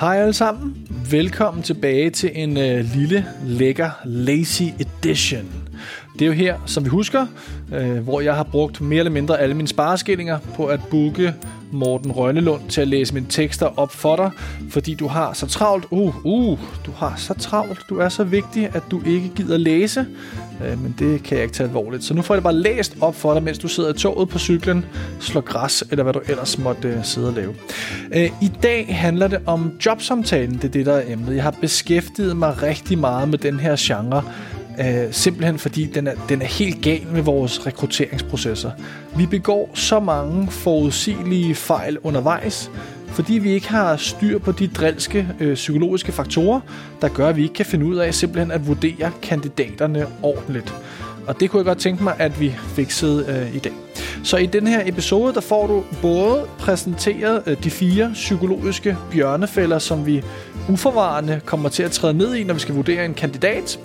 Hej alle sammen. Velkommen tilbage til en øh, lille, lækker, lazy edition. Det er jo her, som vi husker, øh, hvor jeg har brugt mere eller mindre alle mine spareskillinger på at booke Morten Rønnelund til at læse mine tekster op for dig, fordi du har så travlt. Uh, uh, du har så travlt. Du er så vigtig, at du ikke gider læse. Øh, men det kan jeg ikke tage alvorligt. Så nu får jeg det bare læst op for dig, mens du sidder i toget på cyklen, slår græs, eller hvad du ellers måtte øh, sidde og lave. Øh, I dag handler det om jobsamtalen. Det er det, der er emnet. Jeg har beskæftiget mig rigtig meget med den her genre, Øh, simpelthen fordi den er, den er helt gal med vores rekrutteringsprocesser. Vi begår så mange forudsigelige fejl undervejs, fordi vi ikke har styr på de drilske øh, psykologiske faktorer, der gør, at vi ikke kan finde ud af simpelthen at vurdere kandidaterne ordentligt. Og det kunne jeg godt tænke mig, at vi fikset øh, i dag. Så i den her episode, der får du både præsenteret øh, de fire psykologiske bjørnefælder, som vi uforvarende kommer til at træde ned i, når vi skal vurdere en kandidat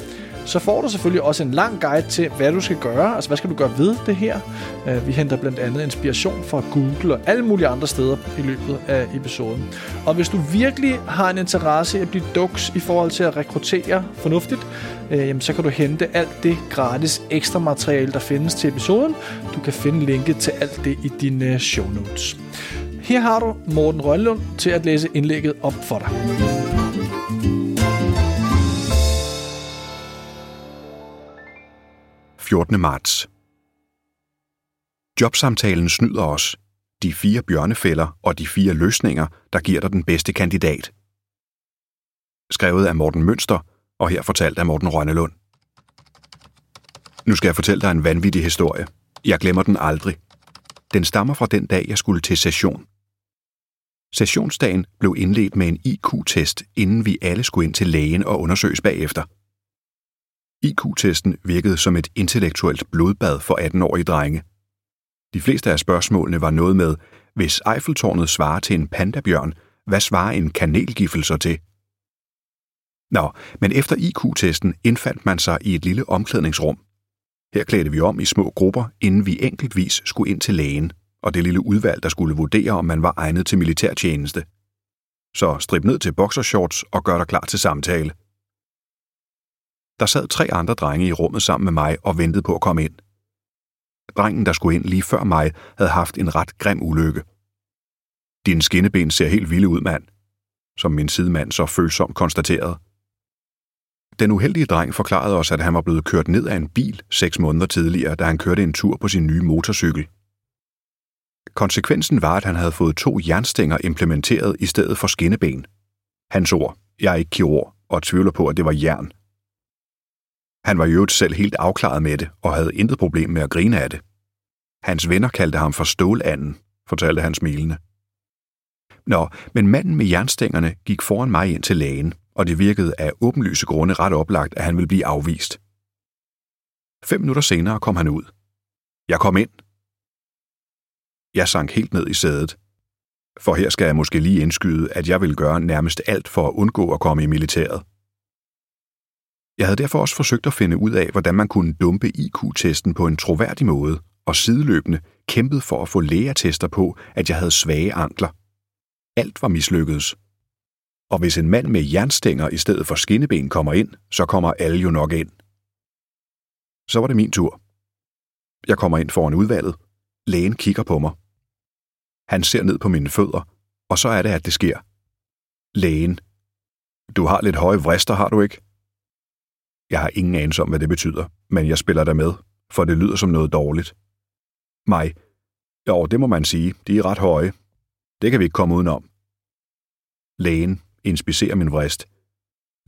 så får du selvfølgelig også en lang guide til, hvad du skal gøre. Altså, hvad skal du gøre ved det her? Øh, vi henter blandt andet inspiration fra Google og alle mulige andre steder i løbet af episoden. Og hvis du virkelig har en interesse i at blive duks i forhold til at rekruttere fornuftigt, øh, jamen, så kan du hente alt det gratis ekstra materiale, der findes til episoden. Du kan finde linket til alt det i dine show notes. Her har du Morten Rønlund til at læse indlægget op for dig. 14. marts. Jobsamtalen snyder os. De fire bjørnefælder og de fire løsninger, der giver dig den bedste kandidat. Skrevet af Morten Mønster, og her fortalt af Morten Rønnelund. Nu skal jeg fortælle dig en vanvittig historie. Jeg glemmer den aldrig. Den stammer fra den dag, jeg skulle til session. Sessionsdagen blev indledt med en IQ-test, inden vi alle skulle ind til lægen og undersøges bagefter – IQ-testen virkede som et intellektuelt blodbad for 18-årige drenge. De fleste af spørgsmålene var noget med, hvis Eiffeltårnet svarer til en pandabjørn, hvad svarer en kanelgiffel så til? Nå, men efter IQ-testen indfandt man sig i et lille omklædningsrum. Her klædte vi om i små grupper, inden vi enkeltvis skulle ind til lægen, og det lille udvalg, der skulle vurdere, om man var egnet til militærtjeneste. Så strip ned til boxershorts og gør dig klar til samtale – der sad tre andre drenge i rummet sammen med mig og ventede på at komme ind. Drengen, der skulle ind lige før mig, havde haft en ret grim ulykke. Din skinneben ser helt vilde ud, mand, som min sidemand så følsomt konstaterede. Den uheldige dreng forklarede os, at han var blevet kørt ned af en bil seks måneder tidligere, da han kørte en tur på sin nye motorcykel. Konsekvensen var, at han havde fået to jernstænger implementeret i stedet for skinneben. Hans ord, jeg er ikke kirurg, og tvivler på, at det var jern, han var jo selv helt afklaret med det, og havde intet problem med at grine af det. Hans venner kaldte ham for stålanden, fortalte han smilende. Nå, men manden med jernstængerne gik foran mig ind til lægen, og det virkede af åbenlyse grunde ret oplagt, at han ville blive afvist. Fem minutter senere kom han ud. Jeg kom ind. Jeg sank helt ned i sædet. For her skal jeg måske lige indskyde, at jeg vil gøre nærmest alt for at undgå at komme i militæret. Jeg havde derfor også forsøgt at finde ud af, hvordan man kunne dumpe IQ-testen på en troværdig måde, og sideløbende kæmpet for at få lægeattester på, at jeg havde svage ankler. Alt var mislykkedes. Og hvis en mand med jernstænger i stedet for skinneben kommer ind, så kommer alle jo nok ind. Så var det min tur. Jeg kommer ind foran udvalget. Lægen kigger på mig. Han ser ned på mine fødder, og så er det, at det sker. Lægen. Du har lidt høje vrister, har du ikke? Jeg har ingen anelse om, hvad det betyder, men jeg spiller der med, for det lyder som noget dårligt. Mig. Jo, det må man sige. De er ret høje. Det kan vi ikke komme udenom. Lægen inspicerer min vrist.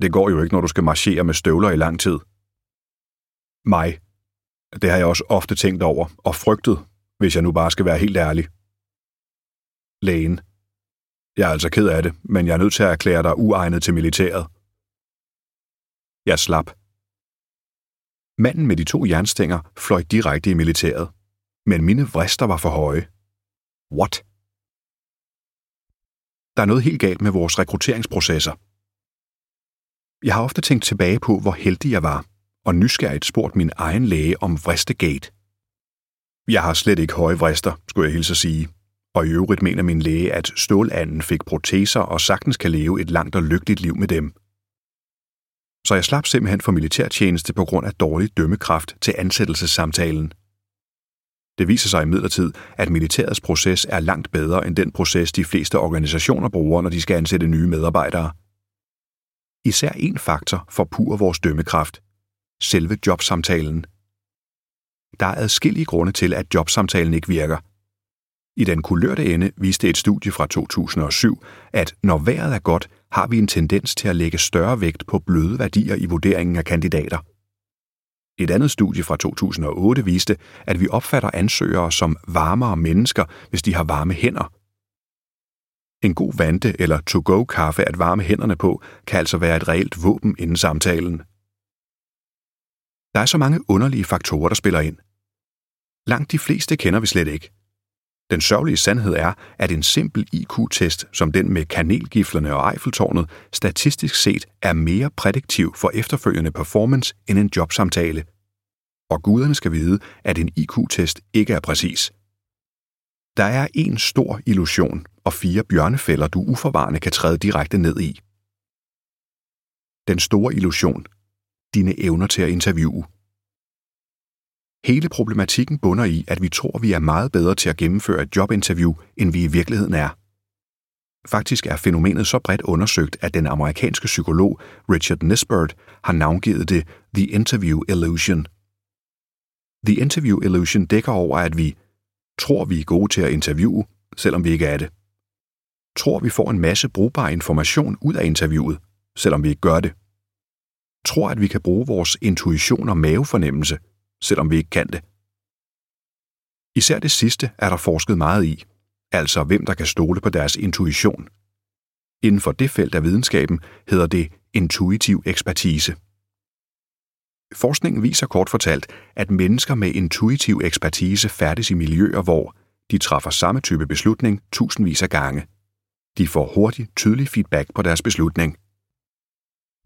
Det går jo ikke, når du skal marchere med støvler i lang tid. Mig. Det har jeg også ofte tænkt over og frygtet, hvis jeg nu bare skal være helt ærlig. Lægen. Jeg er altså ked af det, men jeg er nødt til at erklære dig uegnet til militæret. Jeg slap. Manden med de to jernstænger fløj direkte i militæret. Men mine vrister var for høje. What? Der er noget helt galt med vores rekrutteringsprocesser. Jeg har ofte tænkt tilbage på, hvor heldig jeg var, og nysgerrigt spurgt min egen læge om vristegate. Jeg har slet ikke høje vrister, skulle jeg hilse at sige, Og i øvrigt mener min læge, at stålanden fik proteser og sagtens kan leve et langt og lykkeligt liv med dem. Så jeg slap simpelthen for militærtjeneste på grund af dårlig dømmekraft til ansættelsessamtalen. Det viser sig imidlertid, at militærets proces er langt bedre end den proces, de fleste organisationer bruger, når de skal ansætte nye medarbejdere. Især en faktor forpurer vores dømmekraft. Selve jobsamtalen. Der er adskillige grunde til, at jobsamtalen ikke virker. I den kulørte ende viste et studie fra 2007, at når vejret er godt, har vi en tendens til at lægge større vægt på bløde værdier i vurderingen af kandidater. Et andet studie fra 2008 viste, at vi opfatter ansøgere som varmere mennesker, hvis de har varme hænder. En god vante eller to-go-kaffe at varme hænderne på kan altså være et reelt våben inden samtalen. Der er så mange underlige faktorer, der spiller ind. Langt de fleste kender vi slet ikke. Den sørgelige sandhed er, at en simpel IQ-test som den med kanelgiflerne og Eiffeltårnet statistisk set er mere prædiktiv for efterfølgende performance end en jobsamtale. Og guderne skal vide, at en IQ-test ikke er præcis. Der er en stor illusion og fire bjørnefælder, du uforvarende kan træde direkte ned i. Den store illusion. Dine evner til at interviewe. Hele problematikken bunder i, at vi tror, vi er meget bedre til at gennemføre et jobinterview, end vi i virkeligheden er. Faktisk er fænomenet så bredt undersøgt, at den amerikanske psykolog Richard Nisbert har navngivet det The Interview Illusion. The Interview Illusion dækker over, at vi tror, vi er gode til at interviewe, selvom vi ikke er det. Tror, vi får en masse brugbar information ud af interviewet, selvom vi ikke gør det. Tror, at vi kan bruge vores intuition og mavefornemmelse, selvom vi ikke kan det. Især det sidste er der forsket meget i, altså hvem der kan stole på deres intuition. Inden for det felt af videnskaben hedder det intuitiv ekspertise. Forskningen viser kort fortalt, at mennesker med intuitiv ekspertise færdes i miljøer, hvor de træffer samme type beslutning tusindvis af gange. De får hurtigt tydelig feedback på deres beslutning –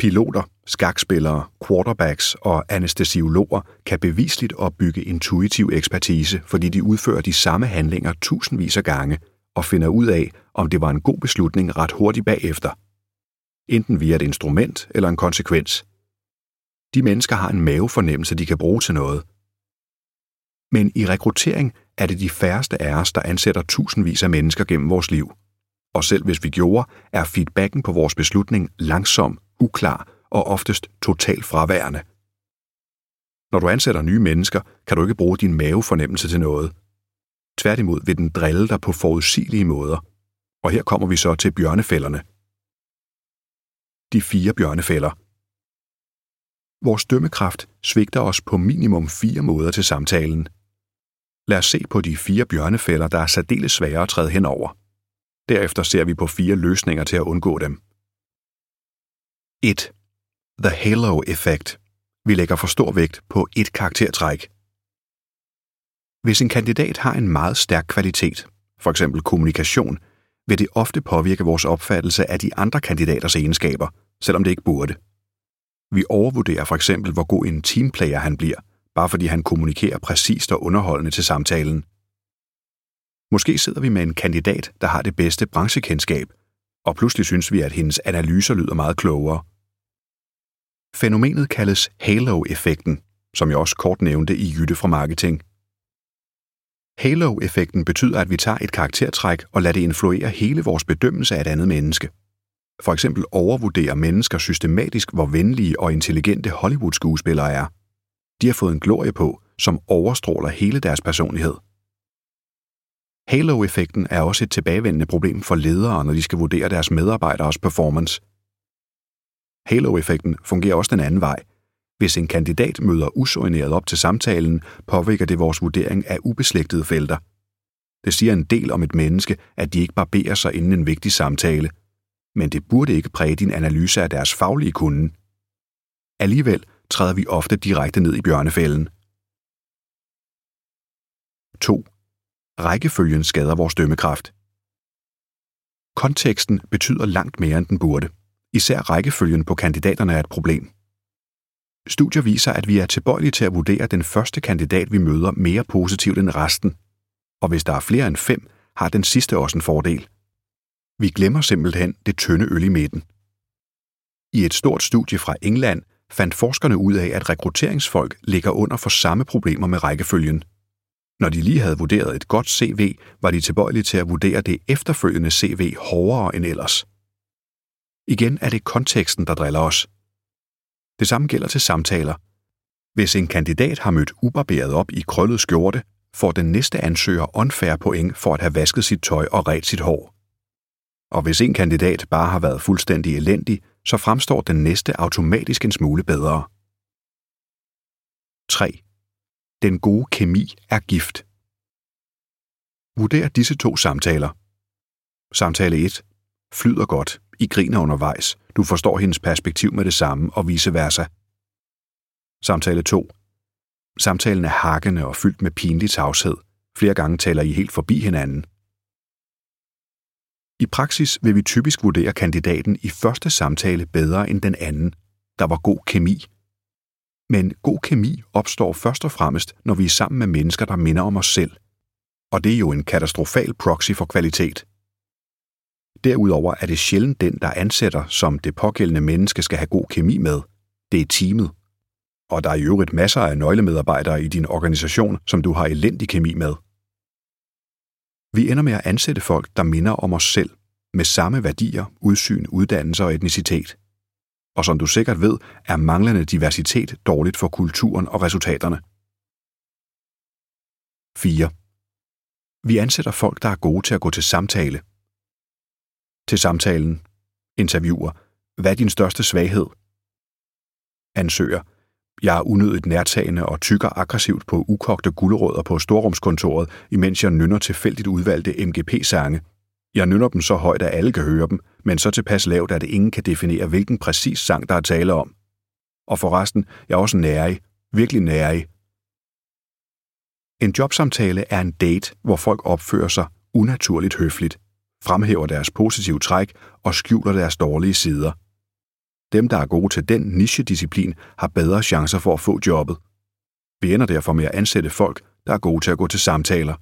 Piloter, skakspillere, quarterbacks og anestesiologer kan bevisligt opbygge intuitiv ekspertise, fordi de udfører de samme handlinger tusindvis af gange og finder ud af, om det var en god beslutning ret hurtigt bagefter. Enten via et instrument eller en konsekvens. De mennesker har en mavefornemmelse, de kan bruge til noget. Men i rekruttering er det de færreste af os, der ansætter tusindvis af mennesker gennem vores liv. Og selv hvis vi gjorde, er feedbacken på vores beslutning langsom uklar og oftest totalt fraværende. Når du ansætter nye mennesker, kan du ikke bruge din mavefornemmelse til noget. Tværtimod vil den drille dig på forudsigelige måder. Og her kommer vi så til bjørnefælderne. De fire bjørnefælder. Vores dømmekraft svigter os på minimum fire måder til samtalen. Lad os se på de fire bjørnefælder, der er særdeles svære at træde henover. Derefter ser vi på fire løsninger til at undgå dem. 1. The Halo Effect. Vi lægger for stor vægt på et karaktertræk. Hvis en kandidat har en meget stærk kvalitet, f.eks. kommunikation, vil det ofte påvirke vores opfattelse af de andre kandidaters egenskaber, selvom det ikke burde. Vi overvurderer for eksempel, hvor god en teamplayer han bliver, bare fordi han kommunikerer præcist og underholdende til samtalen. Måske sidder vi med en kandidat, der har det bedste branchekendskab, og pludselig synes vi, at hendes analyser lyder meget klogere. Fænomenet kaldes halo-effekten, som jeg også kort nævnte i Jytte fra Marketing. Halo-effekten betyder, at vi tager et karaktertræk og lader det influere hele vores bedømmelse af et andet menneske. For eksempel overvurderer mennesker systematisk, hvor venlige og intelligente Hollywood-skuespillere er. De har fået en glorie på, som overstråler hele deres personlighed. Halo-effekten er også et tilbagevendende problem for ledere, når de skal vurdere deres medarbejderes performance – Halo-effekten fungerer også den anden vej. Hvis en kandidat møder usoigneret op til samtalen, påvirker det vores vurdering af ubeslægtede felter. Det siger en del om et menneske, at de ikke barberer sig inden en vigtig samtale. Men det burde ikke præge din analyse af deres faglige kunde. Alligevel træder vi ofte direkte ned i bjørnefælden. 2. Rækkefølgen skader vores dømmekraft. Konteksten betyder langt mere, end den burde. Især rækkefølgen på kandidaterne er et problem. Studier viser, at vi er tilbøjelige til at vurdere den første kandidat, vi møder, mere positivt end resten. Og hvis der er flere end fem, har den sidste også en fordel. Vi glemmer simpelthen det tynde øl i midten. I et stort studie fra England fandt forskerne ud af, at rekrutteringsfolk ligger under for samme problemer med rækkefølgen. Når de lige havde vurderet et godt CV, var de tilbøjelige til at vurdere det efterfølgende CV hårdere end ellers. Igen er det konteksten, der driller os. Det samme gælder til samtaler. Hvis en kandidat har mødt ubarberet op i krøllet skjorte, får den næste ansøger unfair point for at have vasket sit tøj og ret sit hår. Og hvis en kandidat bare har været fuldstændig elendig, så fremstår den næste automatisk en smule bedre. 3. Den gode kemi er gift. Vurder disse to samtaler. Samtale 1. Flyder godt. I griner undervejs. Du forstår hendes perspektiv med det samme og vice versa. Samtale 2. Samtalen er hakkende og fyldt med pinlig tavshed. Flere gange taler I helt forbi hinanden. I praksis vil vi typisk vurdere kandidaten i første samtale bedre end den anden. Der var god kemi. Men god kemi opstår først og fremmest, når vi er sammen med mennesker, der minder om os selv. Og det er jo en katastrofal proxy for kvalitet. Derudover er det sjældent den, der ansætter, som det pågældende menneske skal have god kemi med. Det er teamet. Og der er i øvrigt masser af nøglemedarbejdere i din organisation, som du har elendig kemi med. Vi ender med at ansætte folk, der minder om os selv, med samme værdier, udsyn, uddannelse og etnicitet. Og som du sikkert ved, er manglende diversitet dårligt for kulturen og resultaterne. 4. Vi ansætter folk, der er gode til at gå til samtale. Til samtalen. Interviewer. Hvad er din største svaghed? Ansøger. Jeg er unødigt nærtagende og tykker aggressivt på ukogte gulerødder på storrumskontoret, imens jeg nynner tilfældigt udvalgte MGP-sange. Jeg nynner dem så højt, at alle kan høre dem, men så tilpas lavt, at ingen kan definere, hvilken præcis sang, der er tale om. Og forresten, jeg er også nærig. Virkelig nærig. En jobsamtale er en date, hvor folk opfører sig unaturligt høfligt, fremhæver deres positive træk og skjuler deres dårlige sider. Dem, der er gode til den nichedisciplin, har bedre chancer for at få jobbet. Vi ender derfor med at ansætte folk, der er gode til at gå til samtaler.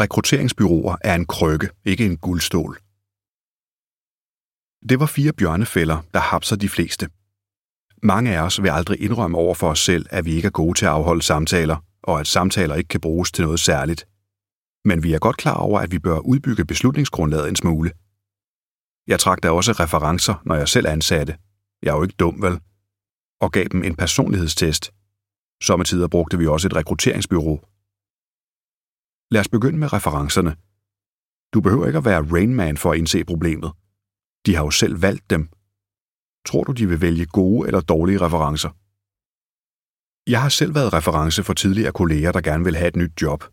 Rekrutteringsbyråer er en krykke, ikke en guldstål. Det var fire bjørnefælder, der hapser de fleste. Mange af os vil aldrig indrømme over for os selv, at vi ikke er gode til at afholde samtaler, og at samtaler ikke kan bruges til noget særligt. Men vi er godt klar over, at vi bør udbygge beslutningsgrundlaget en smule – jeg trak da også referencer, når jeg selv ansatte. Jeg er jo ikke dum, vel? Og gav dem en personlighedstest. Sommetider brugte vi også et rekrutteringsbyrå. Lad os begynde med referencerne. Du behøver ikke at være Rainman for at indse problemet. De har jo selv valgt dem. Tror du, de vil vælge gode eller dårlige referencer? Jeg har selv været reference for tidligere kolleger, der gerne vil have et nyt job.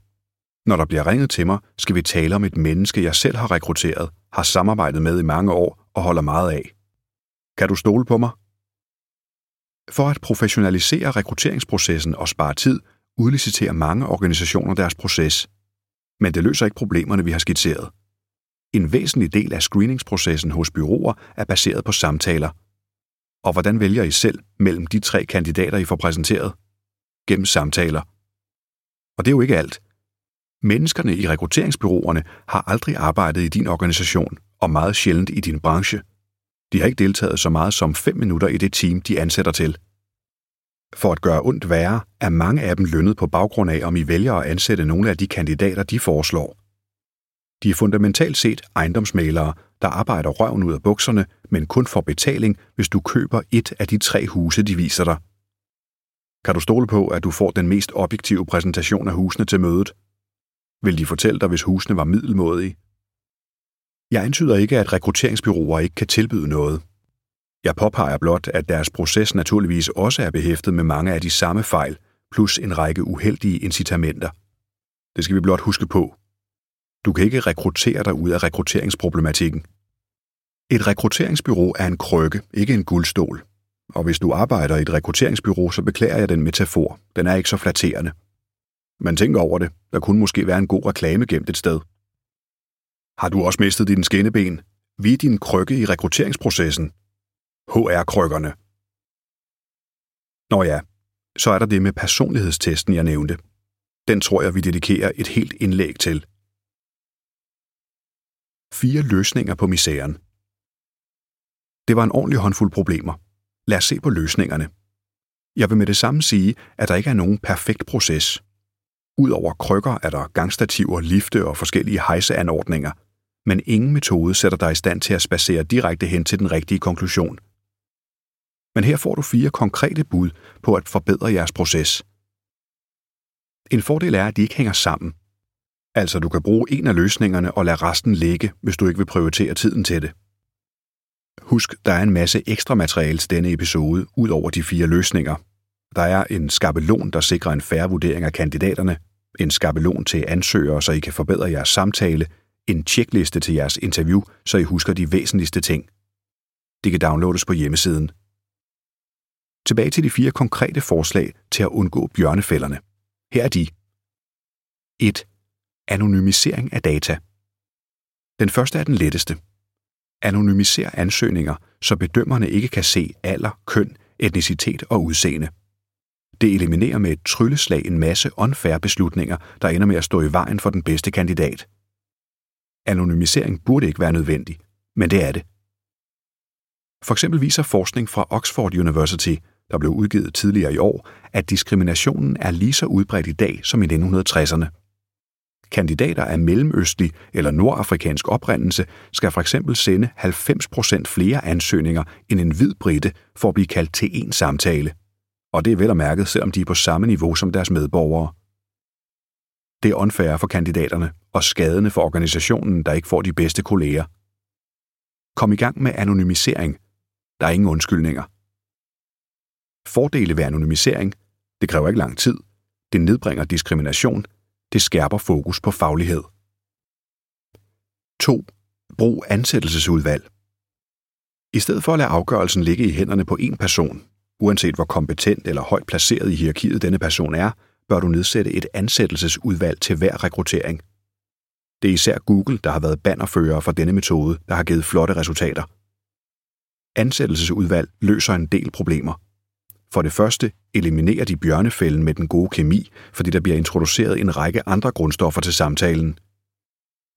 Når der bliver ringet til mig, skal vi tale om et menneske, jeg selv har rekrutteret, har samarbejdet med i mange år og holder meget af. Kan du stole på mig? For at professionalisere rekrutteringsprocessen og spare tid, udliciterer mange organisationer deres proces. Men det løser ikke problemerne, vi har skitseret. En væsentlig del af screeningsprocessen hos byråer er baseret på samtaler. Og hvordan vælger I selv mellem de tre kandidater, I får præsenteret? Gennem samtaler. Og det er jo ikke alt. Menneskerne i rekrutteringsbyråerne har aldrig arbejdet i din organisation, og meget sjældent i din branche. De har ikke deltaget så meget som 5 minutter i det team, de ansætter til. For at gøre ondt værre, er mange af dem lønnet på baggrund af, om I vælger at ansætte nogle af de kandidater, de foreslår. De er fundamentalt set ejendomsmalere, der arbejder røven ud af bukserne, men kun får betaling, hvis du køber et af de tre huse, de viser dig. Kan du stole på, at du får den mest objektive præsentation af husene til mødet? Vil de fortælle dig, hvis husene var middelmådige? Jeg antyder ikke, at rekrutteringsbyråer ikke kan tilbyde noget. Jeg påpeger blot, at deres proces naturligvis også er behæftet med mange af de samme fejl, plus en række uheldige incitamenter. Det skal vi blot huske på. Du kan ikke rekruttere dig ud af rekrutteringsproblematikken. Et rekrutteringsbyrå er en krykke, ikke en guldstol. Og hvis du arbejder i et rekrutteringsbyrå, så beklager jeg den metafor. Den er ikke så flatterende. Man tænker over det. Der kunne måske være en god reklame gemt et sted. Har du også mistet dine skinneben? Vi er din krykke i rekrutteringsprocessen. HR-krykkerne. Nå ja, så er der det med personlighedstesten, jeg nævnte. den tror jeg, vi dedikerer et helt indlæg til. Fire løsninger på misæren. Det var en ordentlig håndfuld problemer. Lad os se på løsningerne. Jeg vil med det samme sige, at der ikke er nogen perfekt proces. Udover krykker er der gangstativer, lifte og forskellige hejseanordninger, men ingen metode sætter dig i stand til at spacere direkte hen til den rigtige konklusion. Men her får du fire konkrete bud på at forbedre jeres proces. En fordel er, at de ikke hænger sammen. Altså, du kan bruge en af løsningerne og lade resten ligge, hvis du ikke vil prioritere tiden til det. Husk, der er en masse ekstra materiale til denne episode, ud over de fire løsninger. Der er en skabelon, der sikrer en færre vurdering af kandidaterne, en skabelon til ansøgere, så I kan forbedre jeres samtale, en tjekliste til jeres interview, så I husker de væsentligste ting. Det kan downloades på hjemmesiden. Tilbage til de fire konkrete forslag til at undgå bjørnefælderne. Her er de. 1. Anonymisering af data. Den første er den letteste. Anonymiser ansøgninger, så bedømmerne ikke kan se alder, køn, etnicitet og udseende. Det eliminerer med et trylleslag en masse unfair beslutninger, der ender med at stå i vejen for den bedste kandidat. Anonymisering burde ikke være nødvendig, men det er det. For eksempel viser forskning fra Oxford University, der blev udgivet tidligere i år, at diskriminationen er lige så udbredt i dag som i 1960'erne. Kandidater af mellemøstlig eller nordafrikansk oprindelse skal for eksempel sende 90% flere ansøgninger end en hvid brite for at blive kaldt til en samtale. Og det er vel og mærket, selvom de er på samme niveau som deres medborgere. Det er unfair for kandidaterne og skadende for organisationen, der ikke får de bedste kolleger. Kom i gang med anonymisering. Der er ingen undskyldninger. Fordele ved anonymisering. Det kræver ikke lang tid. Det nedbringer diskrimination. Det skærper fokus på faglighed. 2. Brug ansættelsesudvalg. I stedet for at lade afgørelsen ligge i hænderne på én person, uanset hvor kompetent eller højt placeret i hierarkiet denne person er, bør du nedsætte et ansættelsesudvalg til hver rekruttering. Det er især Google, der har været bannerfører for denne metode, der har givet flotte resultater. Ansættelsesudvalg løser en del problemer. For det første eliminerer de bjørnefælden med den gode kemi, fordi der bliver introduceret en række andre grundstoffer til samtalen.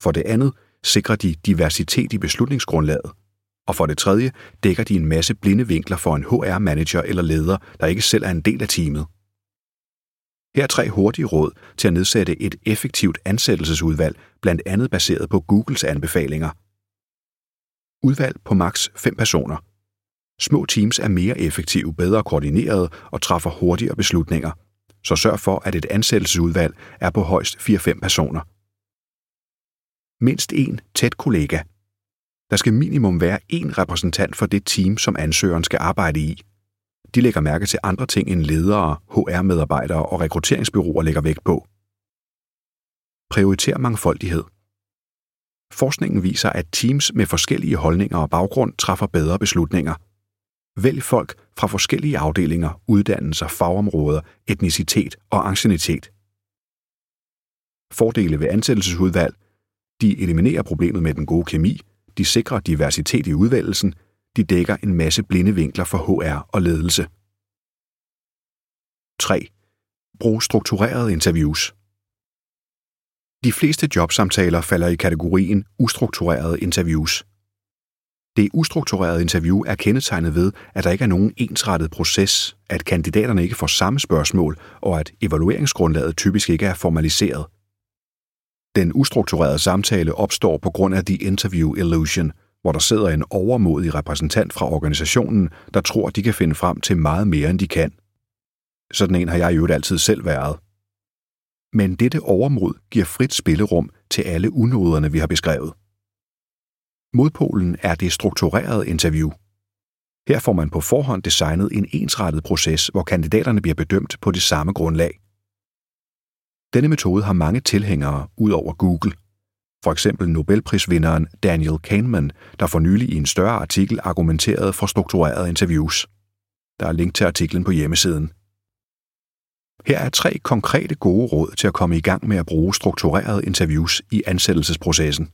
For det andet sikrer de diversitet i beslutningsgrundlaget. Og for det tredje dækker de en masse blinde vinkler for en HR-manager eller leder, der ikke selv er en del af teamet. Her er tre hurtige råd til at nedsætte et effektivt ansættelsesudvalg, blandt andet baseret på Googles anbefalinger. Udvalg på maks 5 personer. Små teams er mere effektive, bedre koordinerede og træffer hurtigere beslutninger. Så sørg for, at et ansættelsesudvalg er på højst 4-5 personer. Mindst en tæt kollega. Der skal minimum være én repræsentant for det team, som ansøgeren skal arbejde i. De lægger mærke til andre ting end ledere, HR-medarbejdere og rekrutteringsbyråer lægger vægt på. Prioriter mangfoldighed. Forskningen viser, at teams med forskellige holdninger og baggrund træffer bedre beslutninger. Vælg folk fra forskellige afdelinger, uddannelser, fagområder, etnicitet og ancienitet. Fordele ved ansættelsesudvalg. De eliminerer problemet med den gode kemi, de sikrer diversitet i udvælgelsen, de dækker en masse blinde vinkler for HR og ledelse. 3. Brug strukturerede interviews. De fleste jobsamtaler falder i kategorien ustrukturerede interviews. Det ustrukturerede interview er kendetegnet ved, at der ikke er nogen ensrettet proces, at kandidaterne ikke får samme spørgsmål, og at evalueringsgrundlaget typisk ikke er formaliseret. Den ustrukturerede samtale opstår på grund af the interview illusion, hvor der sidder en overmodig repræsentant fra organisationen, der tror, de kan finde frem til meget mere, end de kan. Sådan en har jeg jo altid selv været. Men dette overmod giver frit spillerum til alle unoderne, vi har beskrevet. Modpolen er det strukturerede interview. Her får man på forhånd designet en ensrettet proces, hvor kandidaterne bliver bedømt på det samme grundlag. Denne metode har mange tilhængere ud over Google. For eksempel Nobelprisvinderen Daniel Kahneman, der for nylig i en større artikel argumenterede for strukturerede interviews. Der er link til artiklen på hjemmesiden. Her er tre konkrete gode råd til at komme i gang med at bruge strukturerede interviews i ansættelsesprocessen.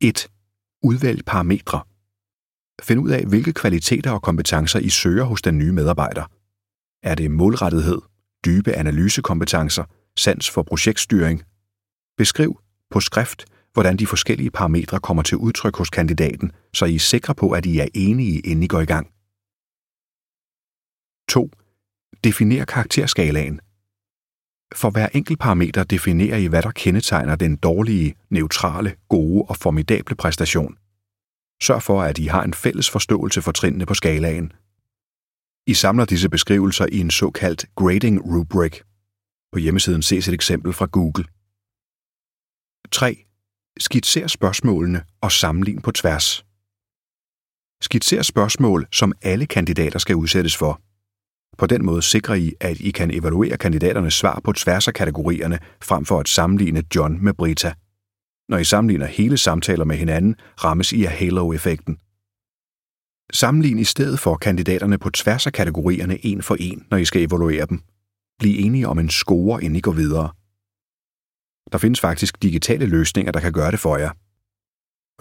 1. Udvælg parametre. Find ud af, hvilke kvaliteter og kompetencer I søger hos den nye medarbejder. Er det målrettethed, dybe analysekompetencer, sans for projektstyring. Beskriv på skrift, hvordan de forskellige parametre kommer til udtryk hos kandidaten, så I er sikre på, at I er enige, inden I går i gang. 2. Definer karakterskalaen. For hver enkelt parameter definerer I, hvad der kendetegner den dårlige, neutrale, gode og formidable præstation. Sørg for, at I har en fælles forståelse for trinene på skalaen. I samler disse beskrivelser i en såkaldt grading rubric. På hjemmesiden ses et eksempel fra Google. 3. Skitser spørgsmålene og sammenlign på tværs. Skitser spørgsmål, som alle kandidater skal udsættes for. På den måde sikrer I, at I kan evaluere kandidaternes svar på tværs af kategorierne, frem for at sammenligne John med Brita. Når I sammenligner hele samtaler med hinanden, rammes I af halo-effekten. Sammenlign i stedet for kandidaterne på tværs af kategorierne en for en, når I skal evaluere dem. Bliv enige om en score, inden I går videre. Der findes faktisk digitale løsninger, der kan gøre det for jer.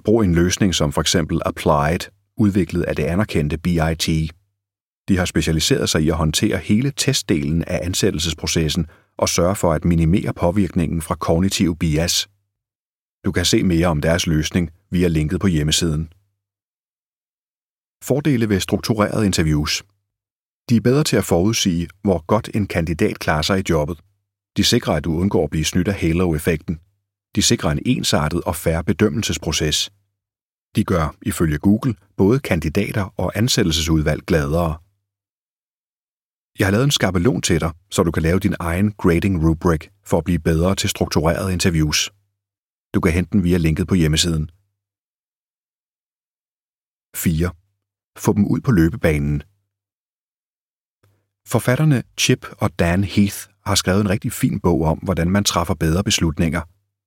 Brug en løsning som for eksempel Applied, udviklet af det anerkendte BIT. De har specialiseret sig i at håndtere hele testdelen af ansættelsesprocessen og sørge for at minimere påvirkningen fra kognitiv bias. Du kan se mere om deres løsning via linket på hjemmesiden. Fordele ved strukturerede interviews. De er bedre til at forudsige, hvor godt en kandidat klarer sig i jobbet. De sikrer, at du undgår at blive snydt af halo-effekten. De sikrer en ensartet og færre bedømmelsesproces. De gør, ifølge Google, både kandidater og ansættelsesudvalg gladere. Jeg har lavet en skabelon til dig, så du kan lave din egen grading rubric for at blive bedre til strukturerede interviews. Du kan hente den via linket på hjemmesiden. 4. Få dem ud på løbebanen. Forfatterne Chip og Dan Heath har skrevet en rigtig fin bog om, hvordan man træffer bedre beslutninger.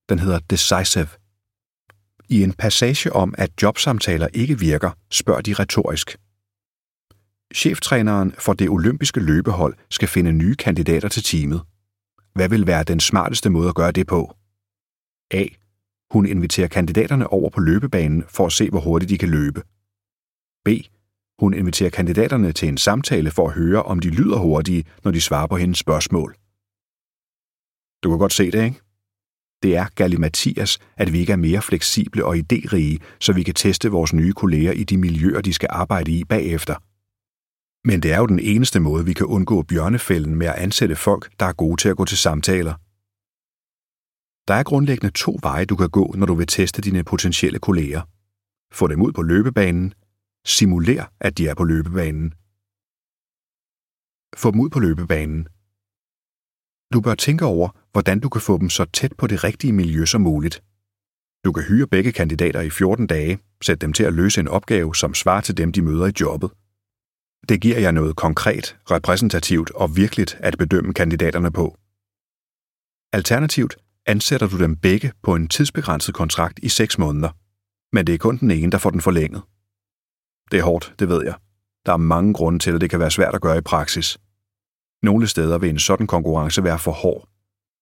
Den hedder Decisive. I en passage om, at jobsamtaler ikke virker, spørger de retorisk. Cheftræneren for det olympiske løbehold skal finde nye kandidater til teamet. Hvad vil være den smarteste måde at gøre det på? A. Hun inviterer kandidaterne over på løbebanen for at se, hvor hurtigt de kan løbe. B. Hun inviterer kandidaterne til en samtale for at høre, om de lyder hurtige, når de svarer på hendes spørgsmål. Du kan godt se det, ikke? Det er Gallimatias, at vi ikke er mere fleksible og idérige, så vi kan teste vores nye kolleger i de miljøer, de skal arbejde i bagefter. Men det er jo den eneste måde, vi kan undgå bjørnefælden med at ansætte folk, der er gode til at gå til samtaler. Der er grundlæggende to veje, du kan gå, når du vil teste dine potentielle kolleger. Få dem ud på løbebanen. Simuler, at de er på løbebanen. Få dem ud på løbebanen. Du bør tænke over, hvordan du kan få dem så tæt på det rigtige miljø som muligt. Du kan hyre begge kandidater i 14 dage, sætte dem til at løse en opgave, som svarer til dem, de møder i jobbet. Det giver jer noget konkret, repræsentativt og virkeligt at bedømme kandidaterne på. Alternativt ansætter du dem begge på en tidsbegrænset kontrakt i 6 måneder, men det er kun den ene, der får den forlænget. Det er hårdt, det ved jeg. Der er mange grunde til, at det kan være svært at gøre i praksis. Nogle steder vil en sådan konkurrence være for hård.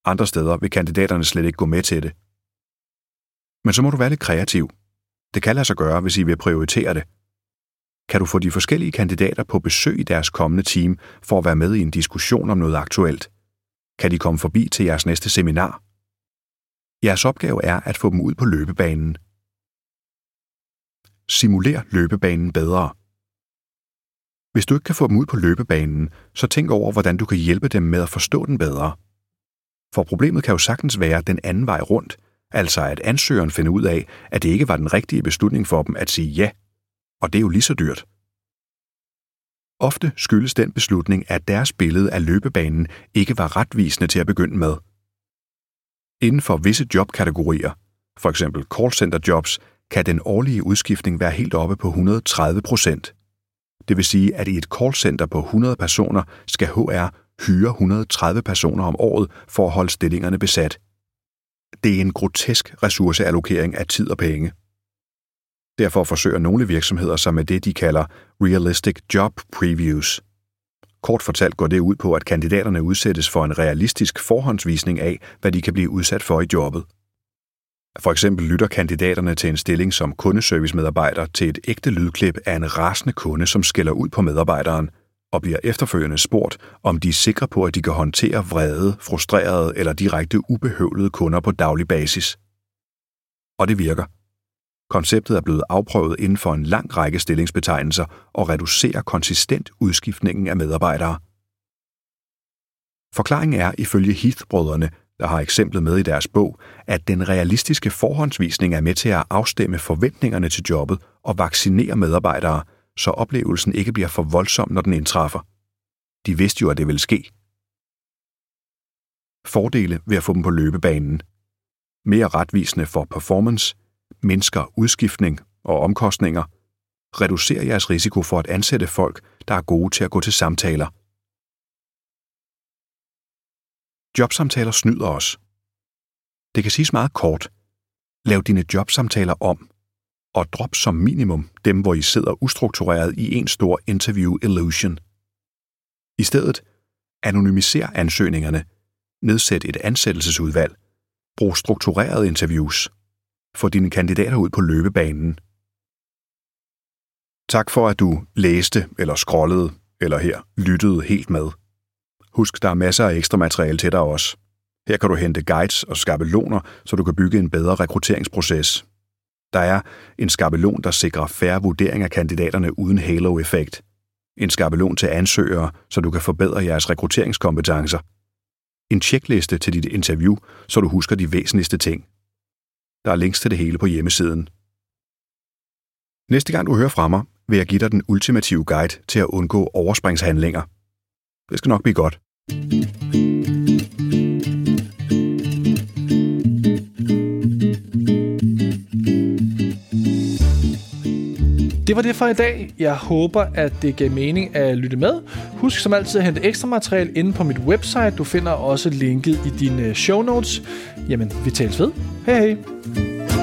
Andre steder vil kandidaterne slet ikke gå med til det. Men så må du være lidt kreativ. Det kan lade sig gøre, hvis I vil prioritere det. Kan du få de forskellige kandidater på besøg i deres kommende team for at være med i en diskussion om noget aktuelt? Kan de komme forbi til jeres næste seminar? Jeres opgave er at få dem ud på løbebanen. Simulér løbebanen bedre. Hvis du ikke kan få dem ud på løbebanen, så tænk over, hvordan du kan hjælpe dem med at forstå den bedre. For problemet kan jo sagtens være den anden vej rundt, altså at ansøgeren finder ud af, at det ikke var den rigtige beslutning for dem at sige ja, og det er jo lige så dyrt. Ofte skyldes den beslutning, at deres billede af løbebanen ikke var retvisende til at begynde med. Inden for visse jobkategorier, f.eks. callcenter-jobs, kan den årlige udskiftning være helt oppe på 130 procent. Det vil sige, at i et callcenter på 100 personer skal HR hyre 130 personer om året for at holde stillingerne besat. Det er en grotesk ressourceallokering af tid og penge. Derfor forsøger nogle virksomheder sig med det, de kalder Realistic Job Previews. Kort fortalt går det ud på, at kandidaterne udsættes for en realistisk forhåndsvisning af, hvad de kan blive udsat for i jobbet. For eksempel lytter kandidaterne til en stilling som kundeservicemedarbejder til et ægte lydklip af en rasende kunde, som skælder ud på medarbejderen, og bliver efterfølgende spurgt, om de er sikre på, at de kan håndtere vrede, frustrerede eller direkte ubehøvlede kunder på daglig basis. Og det virker. Konceptet er blevet afprøvet inden for en lang række stillingsbetegnelser og reducerer konsistent udskiftningen af medarbejdere. Forklaringen er ifølge Heath-brødrene, der har eksemplet med i deres bog, at den realistiske forhåndsvisning er med til at afstemme forventningerne til jobbet og vaccinere medarbejdere, så oplevelsen ikke bliver for voldsom, når den indtræffer. De vidste jo, at det ville ske. Fordele ved at få dem på løbebanen. Mere retvisende for performance, mindsker udskiftning og omkostninger, reducerer jeres risiko for at ansætte folk, der er gode til at gå til samtaler. Jobsamtaler snyder os. Det kan siges meget kort. Lav dine jobsamtaler om, og drop som minimum dem, hvor I sidder ustruktureret i en stor interview illusion. I stedet, anonymiser ansøgningerne, nedsæt et ansættelsesudvalg, brug strukturerede interviews, få dine kandidater ud på løbebanen. Tak for, at du læste eller scrollede, eller her lyttede helt med. Husk, der er masser af ekstra materiale til dig også. Her kan du hente guides og skabeloner, så du kan bygge en bedre rekrutteringsproces. Der er en skabelon, der sikrer færre vurdering af kandidaterne uden halo-effekt. En skabelon til ansøgere, så du kan forbedre jeres rekrutteringskompetencer. En tjekliste til dit interview, så du husker de væsentligste ting. Der er links til det hele på hjemmesiden. Næste gang du hører fra mig, vil jeg give dig den ultimative guide til at undgå overspringshandlinger. Det skal nok blive godt. Det var det for i dag. Jeg håber, at det gav mening at lytte med. Husk som altid at hente ekstra materiale inde på mit website. Du finder også linket i dine show notes. Jamen, vi tales ved. Hej hej.